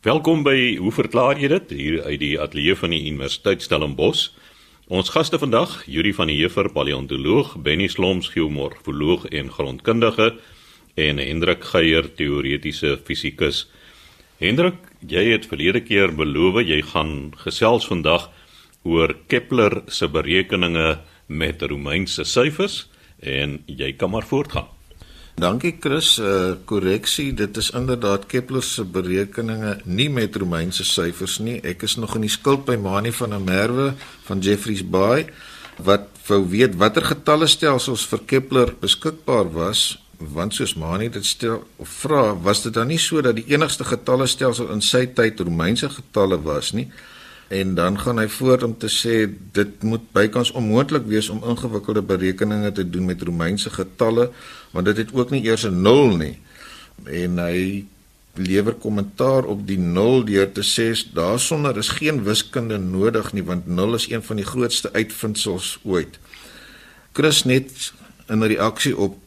Welkom by Hoe verklaar jy dit hier uit die ateljee van die Universiteit Stellenbosch. Ons gaste vandag, Yuri van die Heever, paleontoloog, Benny Sloms, geomorfoloog en grondkundige en Hendrik Geier, teoretiese fisikus. Hendrik, jy het verlede keer beloof jy gaan gesels vandag oor Kepler se berekeninge met Romeinse syfers en jy kan maar voortgaan. Dankie Chris, uh, korreksie. Dit is inderdaad Kepler se berekeninge nie met Romeinse syfers nie. Ek is nog in die skuld by Mani van der Merwe van Jeffreys Bay wat wou weet watter getalle stelsels vir Kepler beskikbaar was, want soos Mani dit stel of vra, was dit dan nie so dat die enigste getalle stelsel in sy tyd Romeinse getalle was nie? En dan gaan hy voort om te sê dit moet bykans onmoontlik wees om ingewikkelde berekeninge te doen met Romeinse getalle want dit het ook nie eers 'n nul nie. En hy lewer kommentaar op die nul deur te sê daarsonder is geen wiskunde nodig nie want nul is een van die grootste uitvindsels ooit. Chris net in reaksie op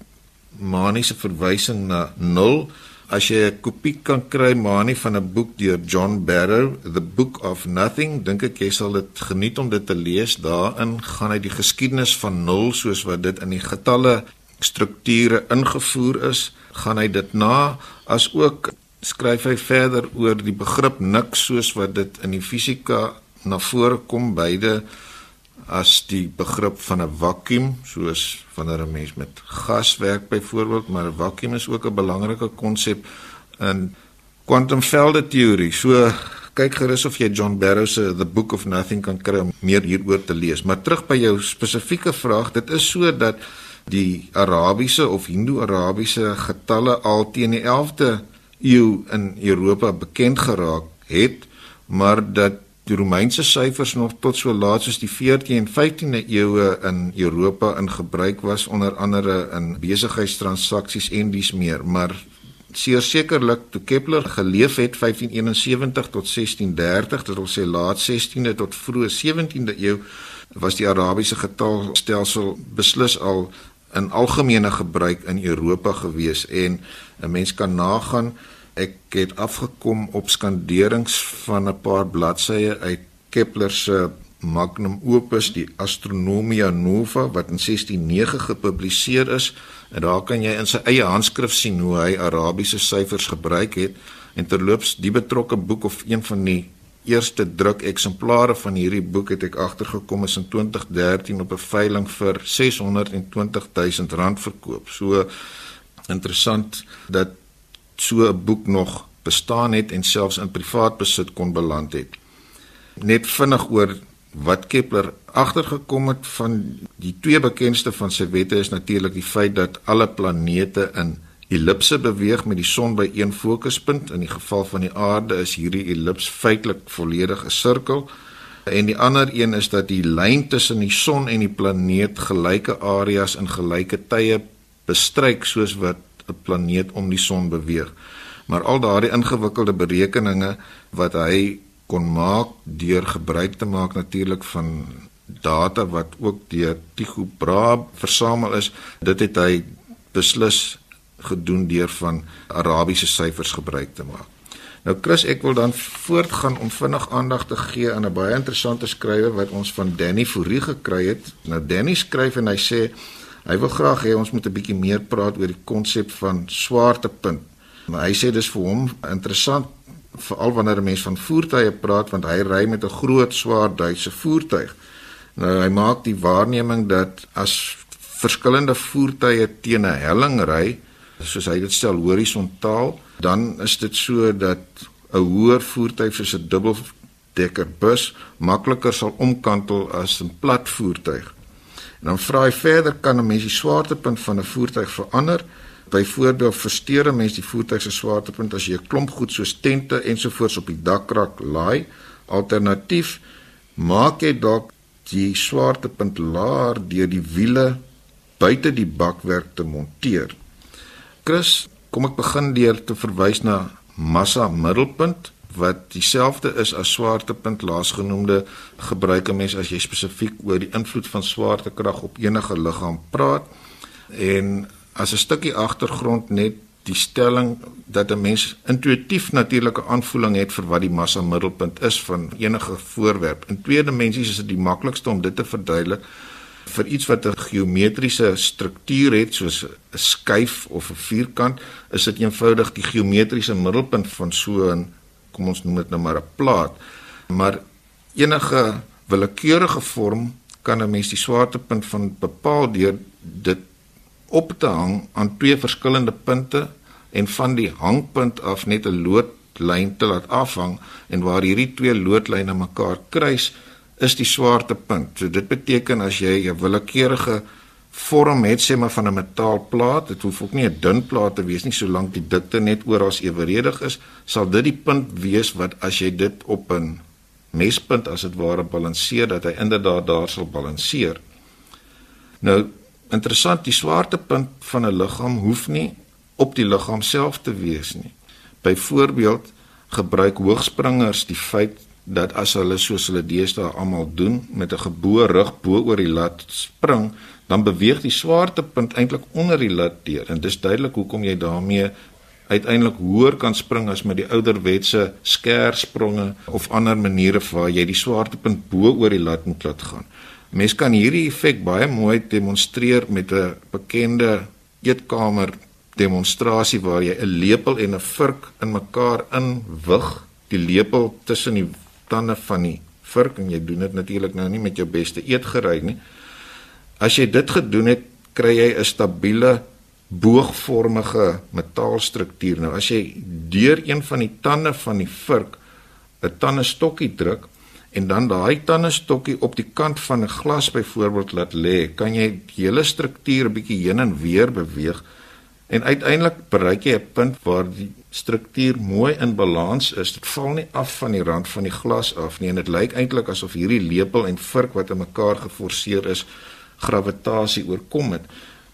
maniese verwysing na nul As jy 'n kopie kan kry maanie van 'n boek deur John Barrow, The Book of Nothing, dink ek jy sal dit geniet om dit te lees. Daarin gaan hy die geskiedenis van nul soos wat dit in die getalle strukture ingevoer is, gaan hy dit na as ook skryf hy verder oor die begrip niks soos wat dit in die fisika na vore kom beide as die begrip van 'n vakuum soos wanneer 'n mens met gas werk byvoorbeeld maar 'n vakuum is ook 'n belangrike konsep in kwantumvelde teorie so kyk gerus of jy John Barrow se The Book of Nothing kan kry om meer hieroor te lees. Maar terug by jou spesifieke vraag dit is so dat die Arabiese of Hindu-Arabiese getalle al teen die 11de eeu in Europa bekend geraak het maar dat die Romeinse syfers nog tot so laat soos die 14de en 15de eeue in Europa in gebruik was onder andere in besigheidstransaksies en dies meer. Maar seker sekerlik toe Kepler geleef het 1571 tot 1630 dit wil sê laat 16de tot vroeë 17de eeu was die Arabiese getalstelsel beslis al in algemene gebruik in Europa gewees. En 'n mens kan nagaan Ek het afgekom op skanderings van 'n paar bladsye uit Kepler se magnum opus die Astronomia Nova wat in 169 gepubliseer is en daar kan jy in sy eie handskrif sien hoe hy Arabiese syfers gebruik het en terloops die betrokke boek of een van die eerste druk eksemplare van hierdie boek het ek agtergekom is in 2013 op 'n veiling vir 620 000 rand verkoop. So interessant dat so 'n boek nog bestaan het en selfs in privaat besit kon beland het. Net vinnig oor wat Kepler agtergekom het van die twee bekendste van sy wette is natuurlik die feit dat alle planete in ellipse beweeg met die son by een fokuspunt. In die geval van die aarde is hierdie ellips feitelik volledig 'n sirkel. En die ander een is dat die lyn tussen die son en die planeet gelyke areas in gelyke tye bestryk soos wat 'n planeet om die son beweeg. Maar al daardie ingewikkelde berekeninge wat hy kon maak deur gebruik te maak natuurlik van data wat ook deur Tycho Brahe versamel is, dit het hy beslis gedoen deur van Arabiese syfers gebruik te maak. Nou Chris, ek wil dan voortgaan om vinnig aandag te gee aan 'n baie interessante skrywer wat ons van Danny Fourie gekry het. Nou Danny skryf en hy sê Hy wil graag hê ons moet 'n bietjie meer praat oor die konsep van swaartepunt. Maar hy sê dis vir hom interessant veral wanneer 'n mens van voertuie praat want hy ry met 'n groot swaar Duitse voertuig. Nou hy maak die waarneming dat as verskillende voertuie teen 'n helling ry, soos hy dit stel horisontaal, dan is dit so dat 'n hoër voertuig soos 'n dubbeldekker bus makliker sal omkantel as 'n plat voertuig. En dan vra hy verder kan 'n mens die swaartepunt van 'n voertuig verander? Byvoorbeeld versteur 'n mens die voertuig se swaartepunt as jy 'n klomp goed soos tente ensovoorts op die dakrak laai. Alternatief maak jy dalk die swaartepunt laer deur die wiele buite die bakwerk te monteer. Chris, kom ek begin deur te verwys na massa middelpunt wat dieselfde is as swaartepunt laasgenoemde gebruik 'n mens as jy spesifiek oor die invloed van swaartekrag op enige liggaam praat en as 'n stukkie agtergrond net die stelling dat 'n mens intuïtief natuurlike aanvoeling het vir wat die massa middelpunt is van enige voorwerp. In twee dimensies is dit die maklikste om dit te verduidelik vir iets wat 'n geometriese struktuur het soos 'n skyf of 'n vierkant, is dit eenvoudig die geometriese middelpunt van so 'n kom ons noem dit nou maar 'n plaat. Maar enige willekeurige vorm kan 'n mens die swaartepunt van bepaal deur dit op te hang aan twee verskillende punte en van die hangpunt af net 'n loodlyn te laat afhang en waar hierdie twee loodlyne mekaar kruis is die swaartepunt. So dit beteken as jy 'n willekeurige vorm het sê maar van 'n metaalplaat, dit hoef ook nie 'n dun plaat te wees nie solank die dikte net oral eweredig is, sal dit die punt wees wat as jy dit op 'n mespunt as dit ware balanseer dat hy inderdaad daar sal balanseer. Nou interessant, die swaartepunt van 'n liggaam hoef nie op die liggaam self te wees nie. Byvoorbeeld gebruik hoogspringers die feit dat as hulle soos hulle deesdae almal doen met 'n geboë rug bo oor die lat spring, dan beweeg die swaartepunt eintlik onder die lat deur en dis duidelik hoekom jy daarmee uiteindelik hoër kan spring as met die ouderwetse skerspronge of ander maniere waar jy die swaartepunt bo oor die lat moet laat gaan. Mens kan hierdie effek baie mooi demonstreer met 'n bekende eetkamer demonstrasie waar jy 'n lepel en 'n vurk in mekaar inwig, die lepel tussen die tande van die vurk en jy doen dit natuurlik nou nie met jou beste eetgerei nie. As jy dit gedoen het, kry jy 'n stabiele boogvormige metaalstruktuur. Nou as jy deur een van die tande van die vurk 'n tandestokkie druk, en dan daai tandestokkie op die kant van 'n glas byvoorbeeld laat lê, kan jy die hele struktuur 'n bietjie heen en weer beweeg en uiteindelik bereik jy 'n punt waar die struktuur mooi in balans is. Dit val nie af van die rand van die glas af nie en dit lyk eintlik asof hierdie lepel en vurk wat in mekaar geforseer is, gravitasie oorkom het.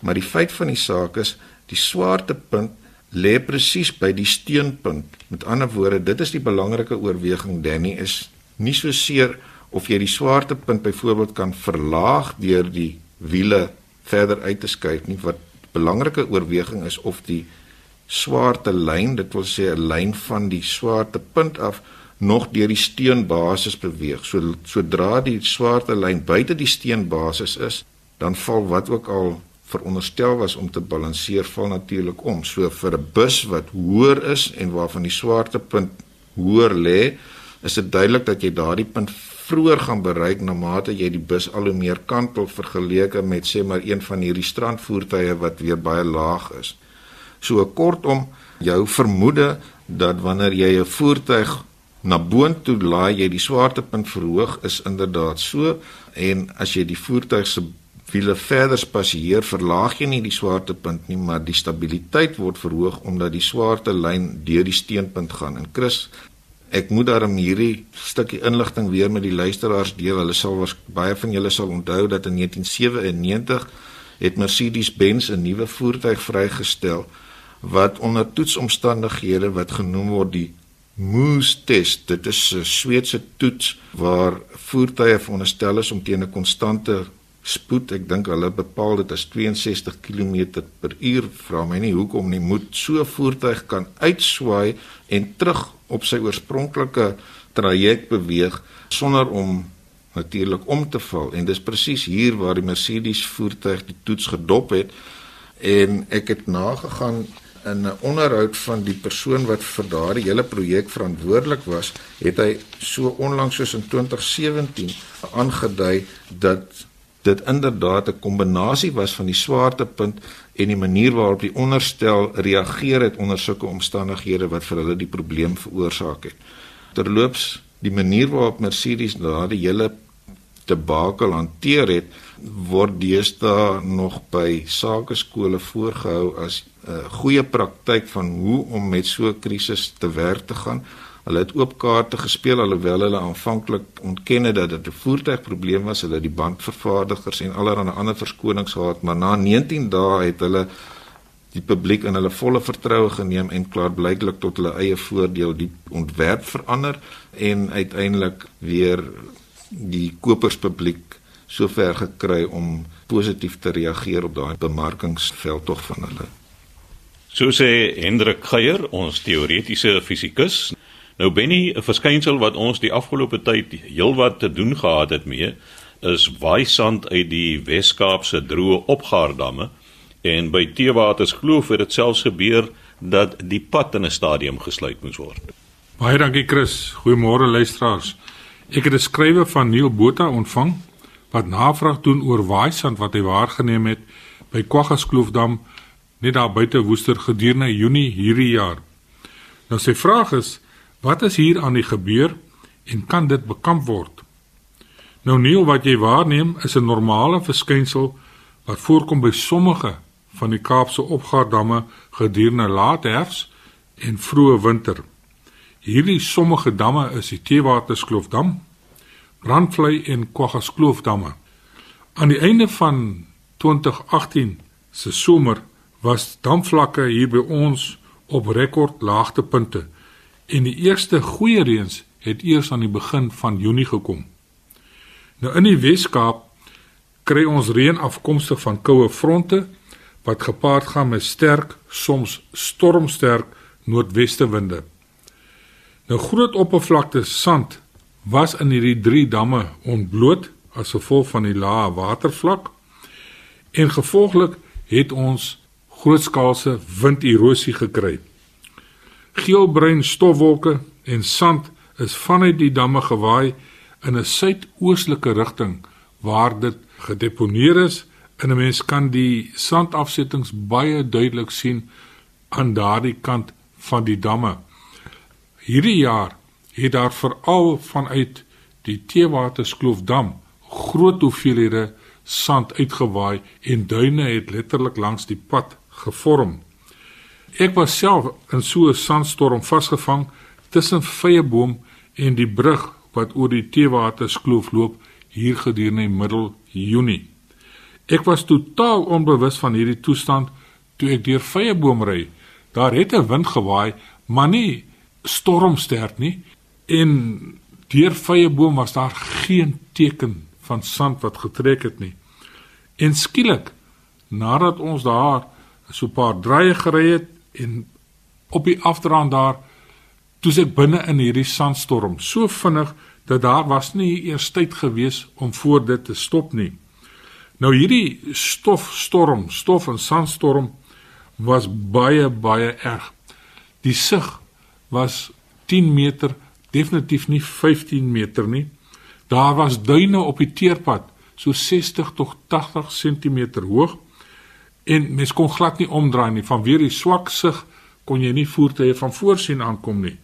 Maar die feit van die saak is, die swaartepunt lê presies by die steunpunt. Met ander woorde, dit is die belangrike oorweging Danny is nie so seer of jy die swaartepunt byvoorbeeld kan verlaag deur die wiele verder uit te skuif nie wat belangrike oorweging is of die swaarte lyn. Dit wil sê 'n lyn van die swaartepunt af nog deur die steenbasis beweeg. So sodra die swaarte lyn buite die steenbasis is dan val wat ook al veronderstel was om te balanseer val natuurlik om. So vir 'n bus wat hoër is en waarvan die swaartepunt hoër lê is dit duidelik dat jy daardie punt vroeër gaan bereik na mate jy die bus al hoe meer kantel vergeleke met sê maar een van hierdie strandvoertuie wat weer baie laag is. So kortom, jou vermoede dat wanneer jy 'n voertuig na boontoe laai jy die swaartepunt verhoog is inderdaad so en as jy die voertuig se wiele verder spasieer verlaag jy nie die swaartepunt nie maar die stabiliteit word verhoog omdat die swaarte lyn deur die steunpunt gaan en Chris Ek moet daarom hierdie stukkie inligting weer met die luisteraars deel. Hulle sal baie van julle sal onthou dat in 1997 het Mercedes-Benz 'n nuwe voertuig vrygestel wat onder toetsomstandighede wat genoem word die Moose test. Dit is 'n Sweedse toets waar voertuie veronderstel is om teen 'n konstante spoed, ek dink hulle bepaal dit as 62 km per uur. Vra my nie hoekom nie, moet so voertuig kan uitswaai en terug op sy oorspronklike traject beweeg sonder om natuurlik om te val en dis presies hier waar die Mercedes voertuig die toets gedop het en ek het nagegaan in 'n onderhoud van die persoon wat vir daardie hele projek verantwoordelik was het hy so onlangs soos in 2017 aangedui dat dit inderdaad 'n kombinasie was van die swaartepunt en die manier waarop die onderstel reageer het onder sulke omstandighede wat vir hulle die probleem veroorsaak het. Terloops, die manier waarop Mercedes daardie hele debakel hanteer het, word deesdae nog by sakeskole voorgehou as 'n uh, goeie praktyk van hoe om met so 'n krisis te werk te gaan. Hulle het oop kaarte gespeel alhoewel hulle aanvanklik ontken het dat dit 'n voertuigprobleem was, hulle die bandvervaardigers en allerlei ander verskonings gehad, maar na 19 dae het hulle die publiek in hulle volle vertroue geneem en klaarblyklik tot hulle eie voordeel die ontwerp verander en uiteindelik weer die koperspubliek sover gekry om positief te reageer op daai bemarkingsveld tog van hulle. So sê Hendrik Geier, ons teoretiese fisikus. Nou Benny, 'n verskynsel wat ons die afgelope tyd heelwat te doen gehad het mee, is waaisand uit die Wes-Kaapse droë opgaardamme en by Teewaters Kloof het dit selfs gebeur dat die pad in 'n stadium gesluit moes word. Baie dankie Chris. Goeiemôre luisteraars. Ek het 'n skrywe van Neil Botha ontvang wat navraag doen oor waaisand wat hy waargeneem het by Kwaggaskloofdam net daar buite Woester gedurende Junie hierdie jaar. Nou sy vraag is: Wat is hier aan die gebeur en kan dit bekamp word? Nou Neil, wat jy waarneem is 'n normale verskynsel wat voorkom by sommige van die Kaapse opgaardamme gedurende laat herfs en vroeë winter. Hierdie sommige damme is die Teewaterskloofdam, Brandvlei en Kwaggaskloofdamme. Aan die einde van 2018 se somer was damvlakke hier by ons op rekord laagtepunte en die eerste goeie reëns het eers aan die begin van Junie gekom. Nou in die Wes-Kaap kry ons reën afkomstig van koue fronte wat gepaard gaan met sterk, soms stormsterk noordwestewinde. Nou groot oppervlakte sand was in hierdie 3 damme ontbloot as gevolg van die lae watervlak en gevolglik het ons grootskaalse winderosie gekry. Geelbruin stofwolke en sand is vanuit die damme gewaai in 'n suidoostelike rigting waar dit gedeponeer is en 'n mens kan die sandafsettings baie duidelik sien aan daardie kant van die damme. Hierdie jaar het daar veral vanuit die Teewaterskloofdam groot hoeveelhede sand uitgewaai en duine het letterlik langs die pad gevorm. Ek was self in so 'n sandstorm vasgevang tussen Vyeboom en die brug wat oor die Teewaterskloof loop hier gedurende middel Junie. Ek was totaal onbewus van hierdie toestand toe ek deur Vyeboom ry. Daar het 'n wind gewaai, maar nie stormsterk nie en deur Vyeboom was daar geen teken van sand wat getrek het nie. En skielik nadat ons daar so 'n paar draaie gery het en op die afdraand daar toe ek binne in hierdie sandstorm so vinnig dat daar was nie eers tyd gewees om voor dit te stop nie. Nou hierdie stofstorm, stof en sandstorm was baie baie erg. Die sig was 10 meter, definitief nie 15 meter nie. Daar was duine op die teerpad so 60 tot 80 cm hoog. En mens kon glad nie omdraai nie. Vanweer die swak sig kon jy nie voertuie van voorsien aankom nie.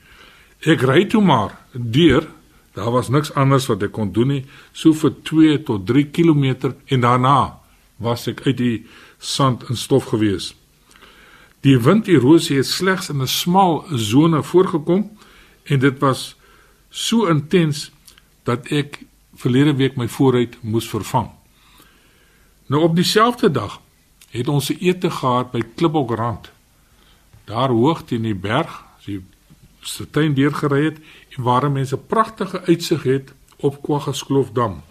Ek ry toe maar deur. Daar was niks anders wat ek kon doen nie. So vir 2 tot 3 km en daarna was ek uit die sand en stof gewees die winderosie het slegs in 'n smal sone voorgekom en dit was so intens dat ek verlede week my vooruit moes vervang nou op dieselfde dag het ons 'n ete gehad by Kliphokrand. Daar hoog teen die berg, as jy se tuin deurgery het waar mense 'n pragtige uitsig het op Kwaggaskloofdam.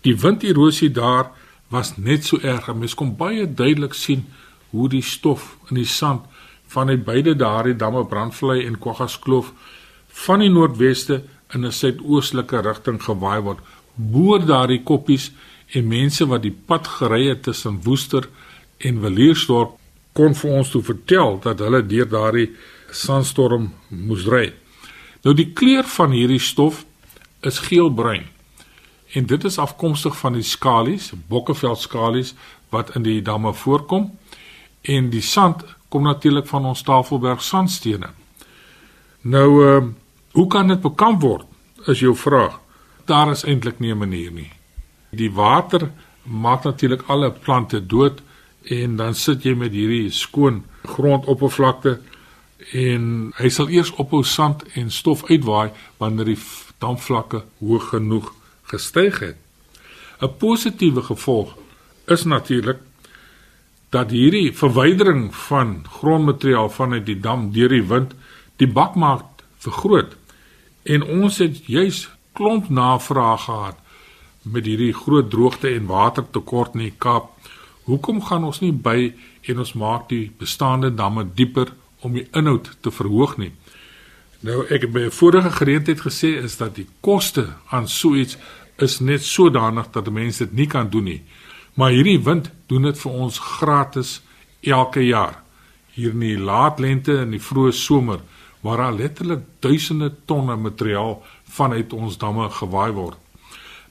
Die winderosie daar was net so erg. Mens kon baie duidelik sien hoe die stof in die sand van die beide daardie damme Brandvlei en Kwaggaskloof van die noordweste in 'n suidoostelike rigting gewaai word. Boor daardie koppies en mense wat die pad gery het tussen Woester en Williersdorp kon vir ons toe vertel dat hulle deur daardie sandstorm moes ry. Nou die kleur van hierdie stof is geelbruin. En dit is afkomstig van die skalies, Bokkeveld skalies wat in die damme voorkom en die sand kom natuurlik van ons Tafelberg sandstene. Nou uh, hoe kan dit bekamp word? Is jou vraag. Daar is eintlik nie 'n manier nie. Die water maak natuurlik alle plante dood en dan sit jy met hierdie skoon grondoppervlakte en hy sal eers ophou sand en stof uitwaai wanneer die damvlakke hoog genoeg gestyg het. 'n Positiewe gevolg is natuurlik dat hierdie verwydering van grondmateriaal vanuit die dam deur die wind die bakmaak vergroot. En ons het juis klomp navraag gehad met hierdie groot droogte en watertekort in die Kaap. Hoekom gaan ons nie by en ons maak die bestaande damme dieper om die inhoud te verhoog nie. Nou ek het by 'n vorige geleentheid gesê is dat die koste aan so iets is net sodanig dat mense dit nie kan doen nie. Maar hierdie wind doen dit vir ons gratis elke jaar. Hier in die laat lente en die vroeë somer waar daar letterlik duisende tonne materiaal vanuit ons damme gewaai word.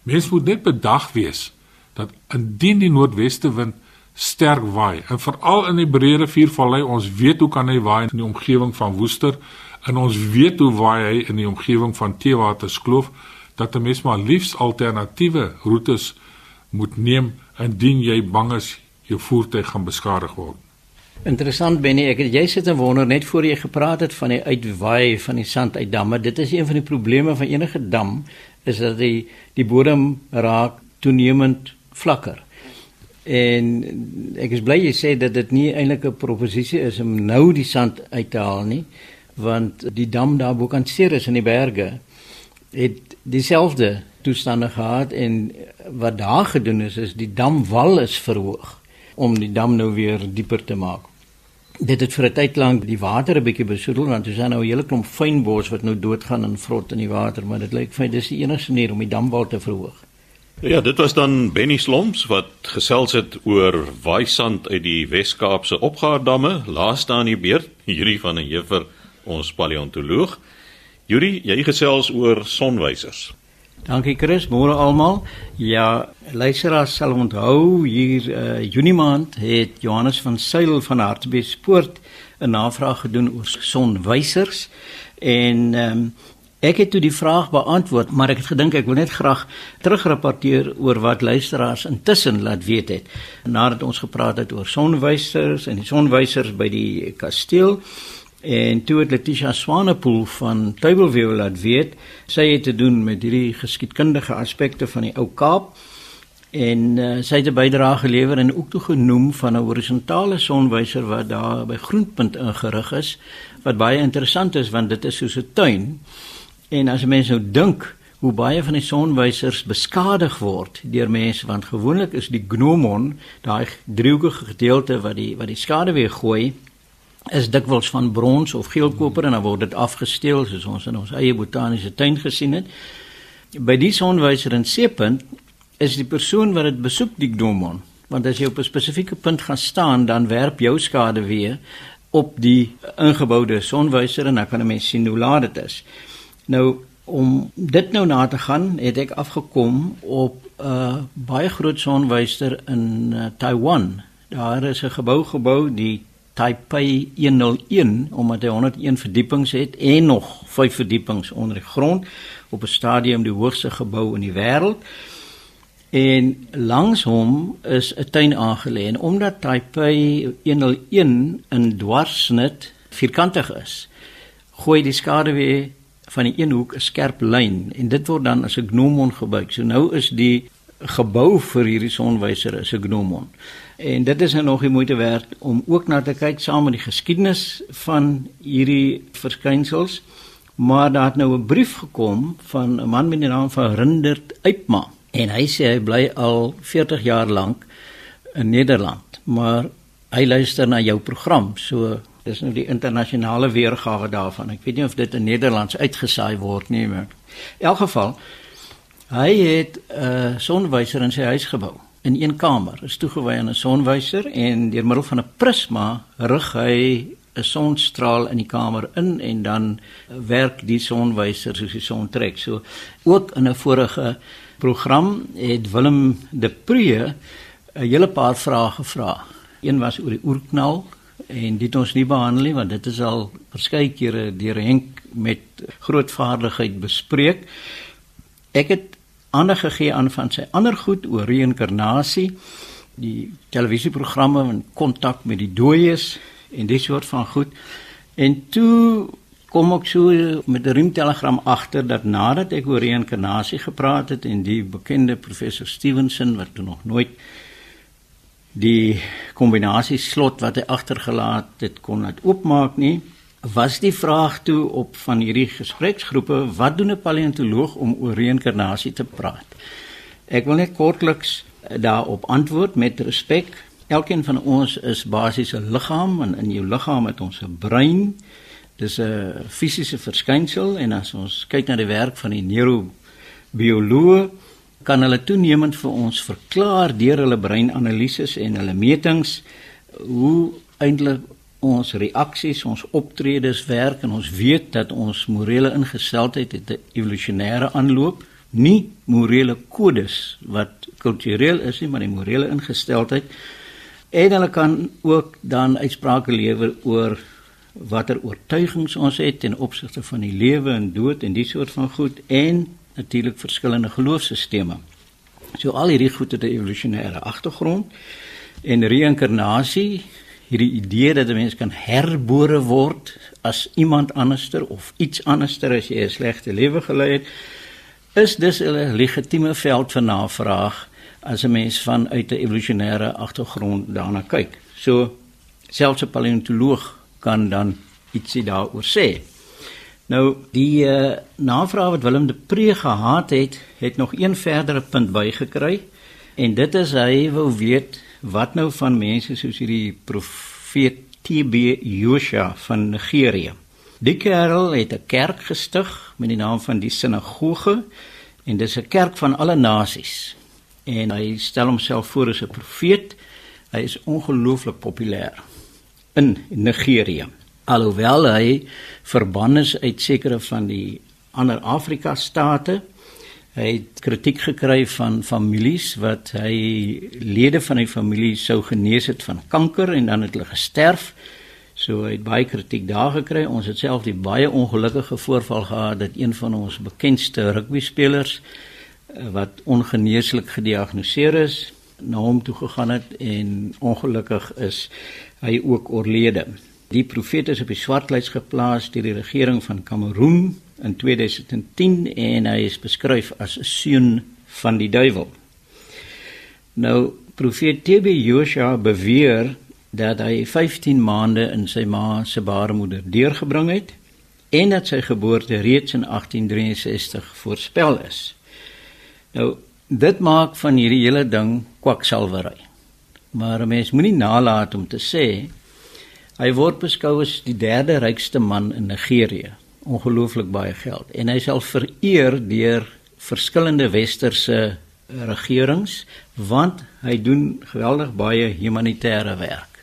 Mens moet net bedag wees dat indien die noordweste wind sterk waai en veral in die breë riviervallei ons weet hoe kan hy waai in die omgewing van Woester en ons weet hoe waai hy in die omgewing van Teewaterskloof dat 'n mens maar liefs alternatiewe roetes moet neem indien jy bang is jou voertuig gaan beskadig word. Interessant Benny, ek jy sit en wonder net voor jy gepraat het van die uitwaai van die sand uit damme. Dit is een van die probleme van enige dam is dat die die bodem raak toenemend vlakker. En ek is bly jy sê dat dit nie eintlik 'n proposisie is om nou die sand uit te haal nie, want die dam daar bo kan seer is in die berge het dieselfde toestande gehad en wat daar gedoen is is die damwal is verhoog om die dam nou weer dieper te maak. Dit het vir 'n tyd lank die water 'n bietjie besoedel want ons het nou 'n hele klomp fynbos wat nou doodgaan in vrot in die water, maar dit lyk vir my dis die enigste manier om die damwal te verhoog. Ja, dit was dan Benny Slomps wat gesels het oor waaisand uit die Wes-Kaapse opgaardamme. Laaste aan die beurt, Yuri van der Heever, ons paleontoloog. Yuri, jy gesels oor sonwysers. Dankie Chris, môre almal. Ja, luisteraars sal onthou hier uh, Junie maand het Johannes van Sail van Hartbeespoort 'n navraag gedoen oor sonwysers en ehm um, Ek het toe die vraag beantwoord, maar ek het gedink ek wil net graag terugrapporteer oor wat luisteraars intussen laat weet het. Nadat ons gepraat het oor sonwysers en die sonwysers by die kasteel en toe het Letitia Swanepoel van Tuibelview laat weet, sy het te doen met hierdie geskiedkundige aspekte van die ou Kaap. En uh, sy het 'n bydrae gelewer en ook toe genoem van 'n horisontale sonwyser wat daar by Groenpunt ingerig is wat baie interessant is want dit is soos 'n tuin. En as mense nou dink hoe baie van die sonwysers beskadig word deur mense want gewoonlik is die gnomon, daai driehoekige gedeelte wat die wat die skade weer gooi, is dikwels van brons of geelkoper en dan word dit afgesteel soos ons in ons eie botaniese tuin gesien het. By die sonwyser in Seepunt is die persoon wat dit besoek die gnomon, want as jy op 'n spesifieke punt gaan staan, dan werp jou skade weer op die ingeboude sonwyser en dan kan 'n mens sien hoe laat dit is. Nou om dit nou na te gaan, het ek afgekom op 'n uh, baie groot sonwyster in uh, Taiwan. Daar is 'n gebou gebou, die Taipei 101, omdat hy 101 verdiepings het en nog 5 verdiepings onder die grond op 'n stadium die hoogste gebou in die wêreld. En langs hom is 'n tuin aangelê en omdat Taipei 101 in dwarsnit vierkantig is, gooi die skaduwee van die een hoek 'n skerp lyn en dit word dan as 'n gnomon gebruik. So nou is die gebou vir hierdie sonwyser is 'n gnomon. En dit is nou nog die moeite werd om ook na te kyk saam met die geskiedenis van hierdie verskynsels. Maar daar het nou 'n brief gekom van 'n man met die naam van Rindert Uitma en hy sê hy bly al 40 jaar lank in Nederland, maar hy luister na jou program. So Dis nou die internasionale weergawe daarvan. Ek weet nie of dit in Nederlands uitgesaai word nie, maar in elk geval hy het 'n uh, sonwyser in sy huis gebou in een kamer. Is toegewy aan 'n sonwyser en deur middel van 'n prisma rig hy 'n sonstraal in die kamer in en dan werk die sonwyser soos die son trek. So ook in 'n vorige program het Willem de Pree 'n hele paar vrae gevra. Een was oor die oerknal en dit ons nie behandel nie want dit is al verskeie kere deur Henk met groot vaardigheid bespreek. Ek het aandag gegee aan van sy ander goed oor reïnkarnasie, die televisieprogramme en kontak met die dooies en dis soort van goed. En toe kom ek so met 'n riemtelegram agter dat nadat ek oor reïnkarnasie gepraat het en die bekende professor Stevenson wat toe nog nooit die kombinasie slot wat hy agtergelaat het kon dit oopmaak nie was die vraag toe op van hierdie gespreksgroepe wat doen 'n paleontoloog om oor reïnkarnasie te praat ek wil net kortliks daarop antwoord met respek Elkeen van ons is basies 'n liggaam en in jou liggaam het ons 'n brein. Dis 'n fisiese verskynsel en as ons kyk na die werk van die neurobioloog kan hulle toenemend vir ons verklaar deur hulle breinanalises en hulle metings hoe eintlik ons reaksies, ons optredes werk en ons weet dat ons morele ingesteldheid het 'n evolusionêre aanloop, nie morele kodes wat kultureel is nie, maar die morele ingesteldheid. En hulle kan ook dan uitsprake lewer oor watter oortuigings ons het ten opsigte van die lewe en dood en die soort van goed en natuurlik verskillende geloofsstelsels. So al hierdie goed het 'n evolusionêre agtergrond en reïnkarnasie hierdie idee dat 'n mens kan herbore word as iemand anderster of iets anderster as jy 'n slegte lewe gelei het, is dus 'n legitieme veld vir navraag as 'n mens van uit 'n evolusionêre agtergrond daarna kyk. So selfs 'n paleontoloog kan dan ietsie daaroor sê. Nou die uh, navraag wat Willem de Pre gehad het, het nog een verdere punt bygekry en dit is hy wou weet wat nou van mense soos hierdie profeet TB Josha van Nigerië. Die kerel het 'n kerk gestig met die naam van die sinagoge en dis 'n kerk van alle nasies. En hy stel homself voor as 'n profeet. Hy is ongelooflik populêr in Nigerië. Alhoewel hy verbann is uit sekere van die ander Afrika state, Hy het kritiek gekry van families wat hy lede van die familie sou genees het van kanker en dan het hulle gesterf. So hy het baie kritiek daar gekry. Ons het self die baie ongelukkige voorval gehad dat een van ons bekendste rugby spelers eh, wat ongeneeslik gediagnoseer is na hom toe gegaan het en ongelukkig is hy ook oorlede. Die profeet is op die swartlys geplaas deur die regering van Kameroen in 2010 en hy is beskryf as 'n seun van die duiwel. Nou profeet TB Josha beweer dat hy 15 maande in sy ma se baarmoeder deurgebring het en dat sy geboorte reeds in 1863 voorspel is. Nou dit maak van hierdie hele ding kwaksalwery. Maar 'n mens moenie nalat om te sê hy word beskou as die derde rykste man in Nigerië ongelooflik baie geld en hy sal vereer deur verskillende westerse regerings want hy doen geweldig baie humanitêre werk.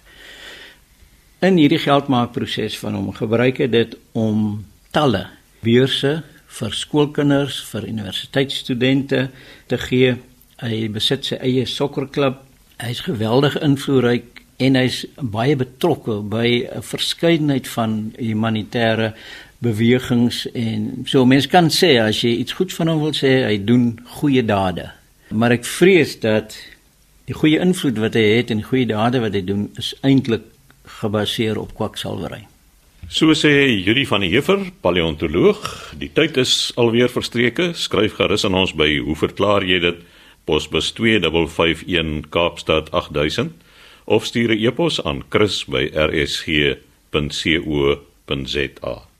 In hierdie geldmaakproses van hom gebruik hy dit om talle beurse vir skoolkinders, vir universiteitsstudente te gee. Hy besit sy eie sokkerklub. Hy's geweldig invloedryk en hy's baie betrokke by 'n verskeidenheid van humanitêre bewegings en so mense kan sê as jy iets goeds van hom wil sê, hy doen goeie dade. Maar ek vrees dat die goeie invloed wat hy het en die goeie dade wat hy doen is eintlik gebaseer op kwaksalwery. So sê Judy van die Heever, paleontoloog, die tyd is alweer verstreke. Skryf gerus aan ons by hoe verklaar jy dit? Posbus 2551 Kaapstad 8000 of stuur 'n e-pos aan chris@rsg.co.za